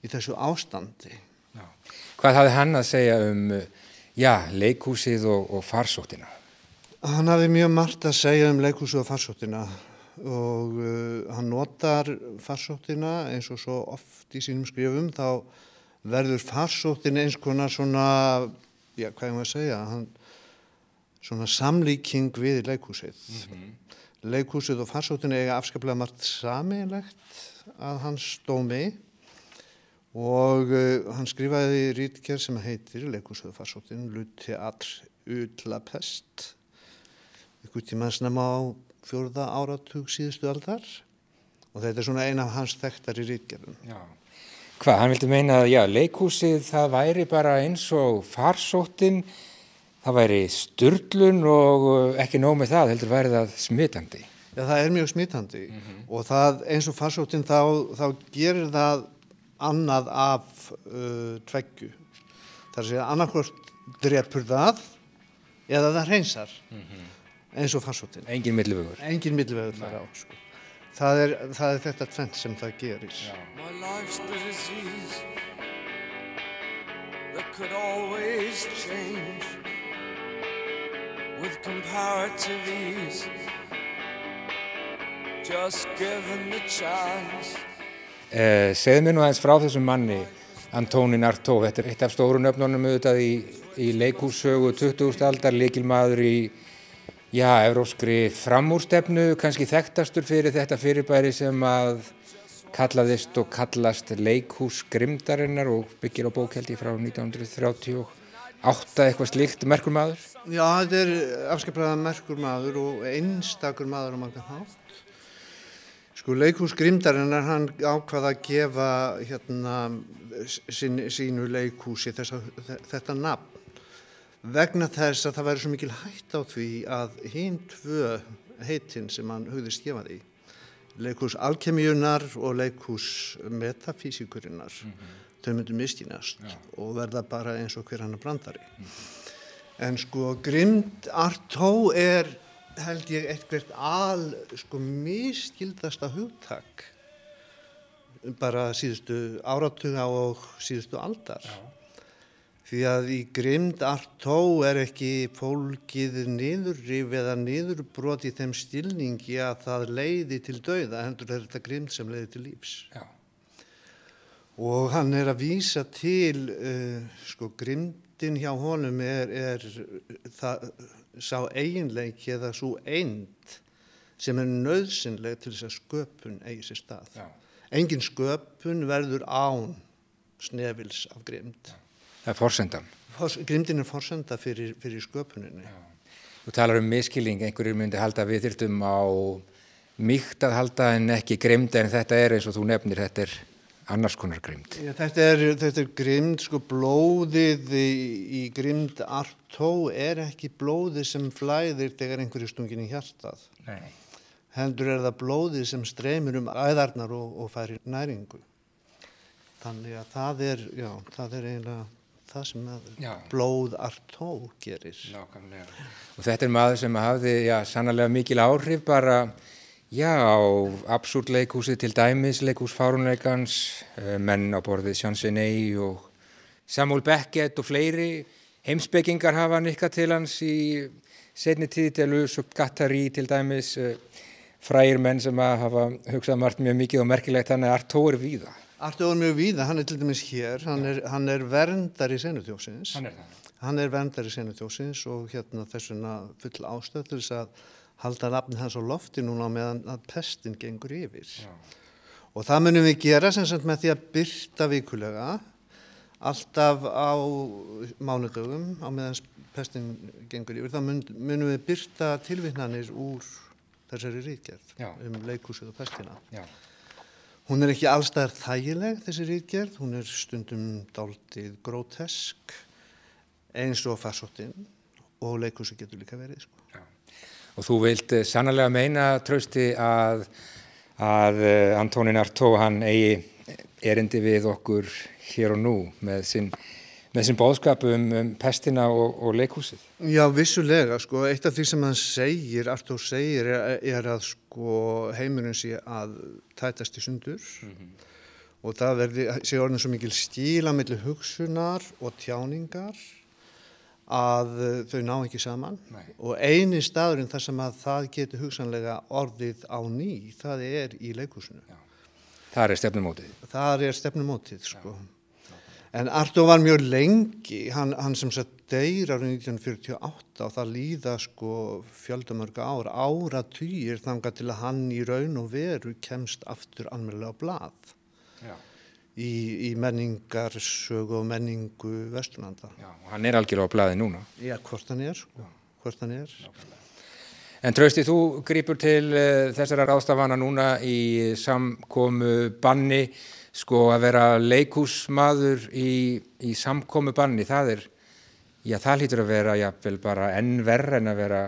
í þessu ástandi Já. Hvað hafði hann að segja um, uh, já, leikhúsið og, og farsóttina? Hann hafi mjög margt að segja um leikhúsu og farsóttina og uh, hann notar farsóttina eins og svo oft í sínum skrifum þá verður farsóttin eins konar svona, já hvað ég maður að segja, hann, svona samlíking við leikhúsið. Leikhúsið og farsóttin eiga afskaplega margt sameinlegt að hans stómi og uh, hann skrifaði rítgerð sem heitir Leikhúsið og farsóttin, Luti all utla pest ykkur tíma snemma á fjórða áratug síðustu aldar og þetta er svona eina af hans þekktari rítgerðum. Já. Hvað, hann vildi meina að, já, leikhúsið það væri bara eins og farsóttin, það væri styrlun og uh, ekki nóg með það, heldur væri það smitandi. Já, það er mjög smitandi og það eins og farsóttin þá, þá gerir það annað af uh, tveggju. Það er að segja annarkvort drepur það eða það hreinsar eins og farsóttin. Engin millivögur. Engin millvegur þar á. Sko. Það, er, það er þetta tvent sem það gerir. My life's the disease that could always change with comparative ease. Just given the chance. Eh, segð mér nú aðeins frá þessum manni, Antonin Artó, þetta er eitt af stóru nöfnunum auðvitað í, í leikhússögu 20. aldar, líkilmaður í, já, evróskri framúrstefnu, kannski þekktastur fyrir þetta fyrirbæri sem að kallaðist og kallast leikhús grimdarinnar og byggir á bókeldi frá 1938, eitthvað slíkt, merkur maður. Já, þetta er afskaplega merkur maður og einstakur maður á marga hátt. Sko leikhús Grimdarinnar hann ákvaða að gefa hérna sín, sínu leikhúsi þessa, þetta nafn. Vegna þess að það væri svo mikil hætt á því að hinn tvö heitin sem hann hugðist gefa því leikhús alkemíunar og leikhús metafísikurinnar þau myndu mistínast og verða bara eins og hver hann er brandari. En sko Grimd Artó er held ég eitthvað al sko miskildasta hugtak bara síðustu áratuga og síðustu aldar. Því að í Grimd Artó er ekki fólkið niðurrif eða niðurbrot í þeim stilningi að það leiði til dauða hendur er þetta Grimd sem leiði til lífs. Já. og hann er að vísa til uh, sko grimdin hjá honum er, er það, sá eiginleiki eða svo eind sem er nöðsynleg til þess að sköpun eigi sér stað. Já. Engin sköpun verður án snefils af grimd. Það er forsendan. Fors, grimdin er forsenda fyrir, fyrir sköpuninni. Þú talar um miskilling, einhverjir myndi halda við þyrftum á mýkt að halda en ekki grimd en þetta er eins og þú nefnir, þetta er annars konar grimd. Já, þetta, er, þetta er grimd, sko blóðið í, í grimd artó er ekki blóðið sem flæðir þegar einhverju stungin í hjartað. Nei. Hendur er það blóðið sem streymir um æðarnar og, og færir næringu. Þannig að það er, já, það er eiginlega það sem blóð artó gerir. Nákvæmlega. Og þetta er maður sem hafði, já, sannlega mikil áhrif bara, já, absúrt leikhúsi til dæmis, leikhús fárunleikans, eh, menn á borðið Sjansinei og Samuel Beckett og fleiri heimsbyggingar hafa hann ykkar til hans í setni tíð til Lus og Gattari til dæmis, eh, frægir menn sem hafa hugsað margt mjög mikið og merkilegt Artó er víða. Artó er mjög víða, hann er til dæmis hér, hann er, hann er verndari senutjósins. Hann er það. Hann er verndari senutjósins og hérna þess vegna full ástöð til þess að halda nafni hans á lofti núna meðan að pestin gengur yfir. Já. Og það munum við gera sem sagt með því að byrta vikulega alltaf á mánudögum á meðan pestin gengur yfir. Það mun, munum við byrta tilvittnanir úr þessari ríkjörð Já. um leikúsið og pestina. Já. Hún er ekki allstaðar þægileg þessi ríkjörð, hún er stundum dálítið grótesk eins og farsóttin og leikúsi getur líka verið. Sko. Og þú vilt eh, sannlega meina, Trausti, að, að eh, Antonin Artó hann eigi erindi við okkur hér og nú með sinn, með sinn bóðskap um, pestina og, og leikhúsið. Já, vissulega, sko, eitt af því sem hann segir, Artur segir, er, er að sko heimurinn sé að tætast í sundur. Og það verði, sé orðin svo mikil stíla millir hugsunar og tjáningar að eh, þau ná ekki saman Nei. og eini staðurinn þar sem að það getur hugsanlega orðið á ný, það er í leikhúsinu. Það er stefnumótið. Það er stefnumótið, sko. En Arto var mjög lengi, hann, hann sem sagt deyr árið 1948 og það líða sko fjöldamörg ár, áratugir þangað til að hann í raun og veru kemst aftur almennilega á blað Já. Í, í menningarsögu og menningu Vesturlanda. Já, og hann er algjörlega á blaði núna. Já, hvort hann er, sko, hvort hann er. En Trausti, þú grýpur til uh, þessara ráðstafana núna í samkomu banni, sko að vera leikúsmaður í, í samkomu banni, það er, já það hlýtur að vera jafnvel bara enn verð en að vera,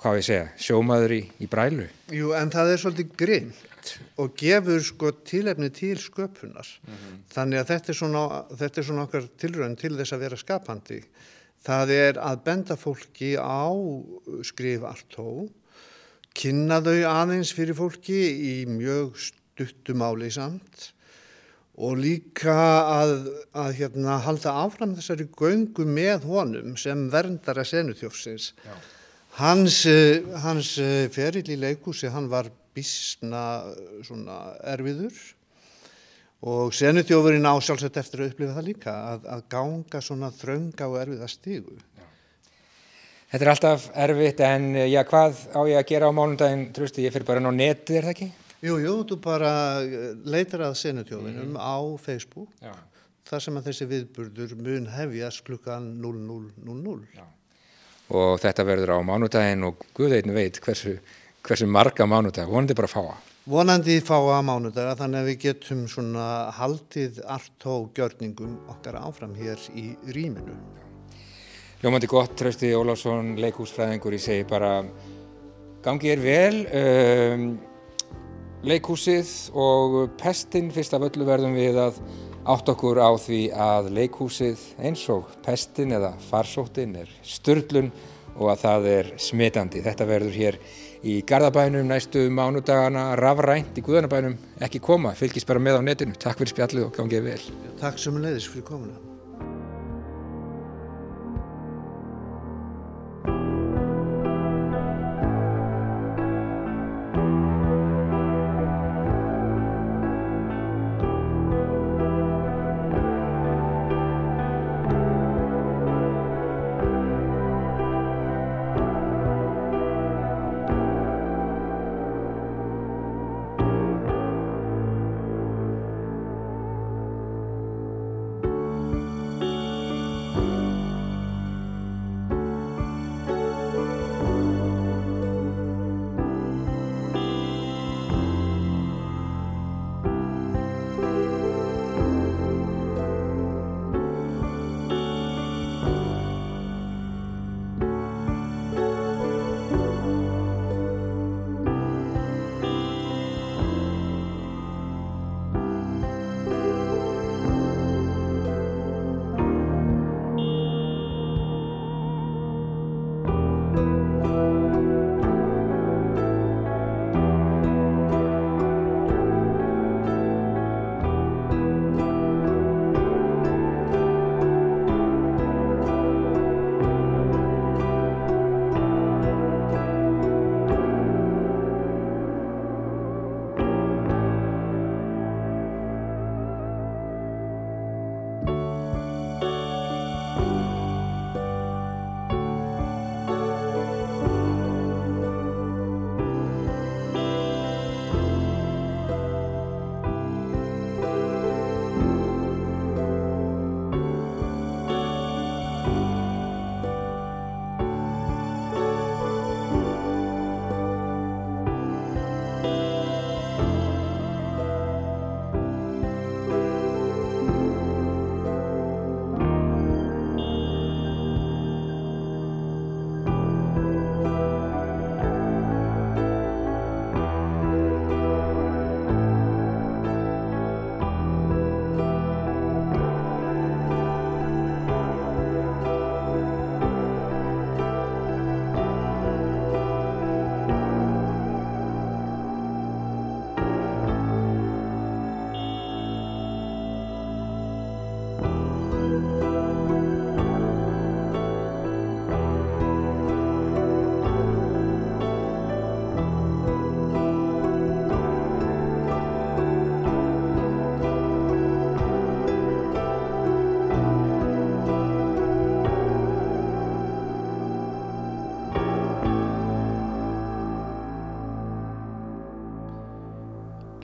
hvað við segja, sjómaður í, í brælu. Jú, en það er svolítið grimt og gefur sko tilefni til sköpunar. Þannig að þetta er svona, þetta er svona okkar tilraun til þess að vera skapandi. Það er að benda fólki á skrif artó, kynna þau aðeins fyrir fólki í mjög stuttumáli samt og líka að, að hérna, halda áfram þessari göngu með honum sem verndara senutjófsins. Hans, eh, hans eh, ferill í leikúsi, hann var bísna svona erfiður og senutjófurinn á sjálfsagt eftir að upplifa það líka, að, að ganga svona þrönga og erfiða stígu. Þetta er alltaf erfitt en eh, já, hvað á ég að gera á mánundaginn, Trausti, ég fyrir bara inn á netið, er það ekki? Jú, jú, þú bara eh, leitar að senutjófinum á Facebook, Já. þar sem að þessi viðburður mun hefjast klukkan 00.00. Og þetta verður á mánudaginn og Guðeitn veit hversu, hversu marga mánudag, vonandi bara fáa. Vonandi fáa mánudaga þannig að við getum svona haldið artó gjörningum okkar áfram hér í rýminu. Ljómandi gott, Trausti Ólafsson, leikúsfræðingur, ég segi bara gangi er vel, um, leikhúsið og pestin fyrst af öllu verðum við að átt okkur á því að leikhúsið eins og pestin eða farsóttin er störlun og að það er smitandi. Þetta verður hér í Garðabænum næstu mánudagana rafrænt í Guðanabænum ekki koma, fylgist bara með á netinu. Takk fyrir spjallið og gangið vel. Takk sem leiðis fyrir komuna.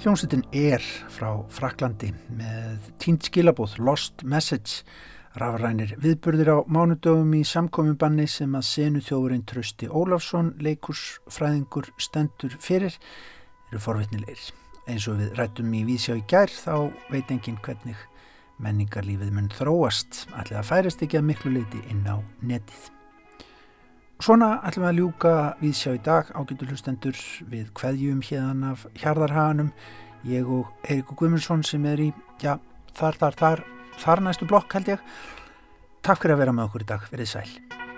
Hljómsveitin er frá Fraklandi með tínt skilabóð Lost Message rafrænir viðburðir á mánudöfum í samkominnbanni sem að senu þjóðurinn Trösti Ólafsson, leikursfræðingur stendur fyrir, eru forvitnilegir. Eins og við rættum í Vísjá í gær þá veit enginn hvernig menningarlífið mun þróast, allir að færast ekki að miklu leiti inn á netið. Svona ætlum við að ljúka við sjá í dag. Ágættu hlustendur við hverjum hérðan af hjarðarhaganum. Ég og Eiríku Guðmundsson sem er í, já, þar, þar, þar þar næstu blokk held ég. Takk fyrir að vera með okkur í dag, verið sæl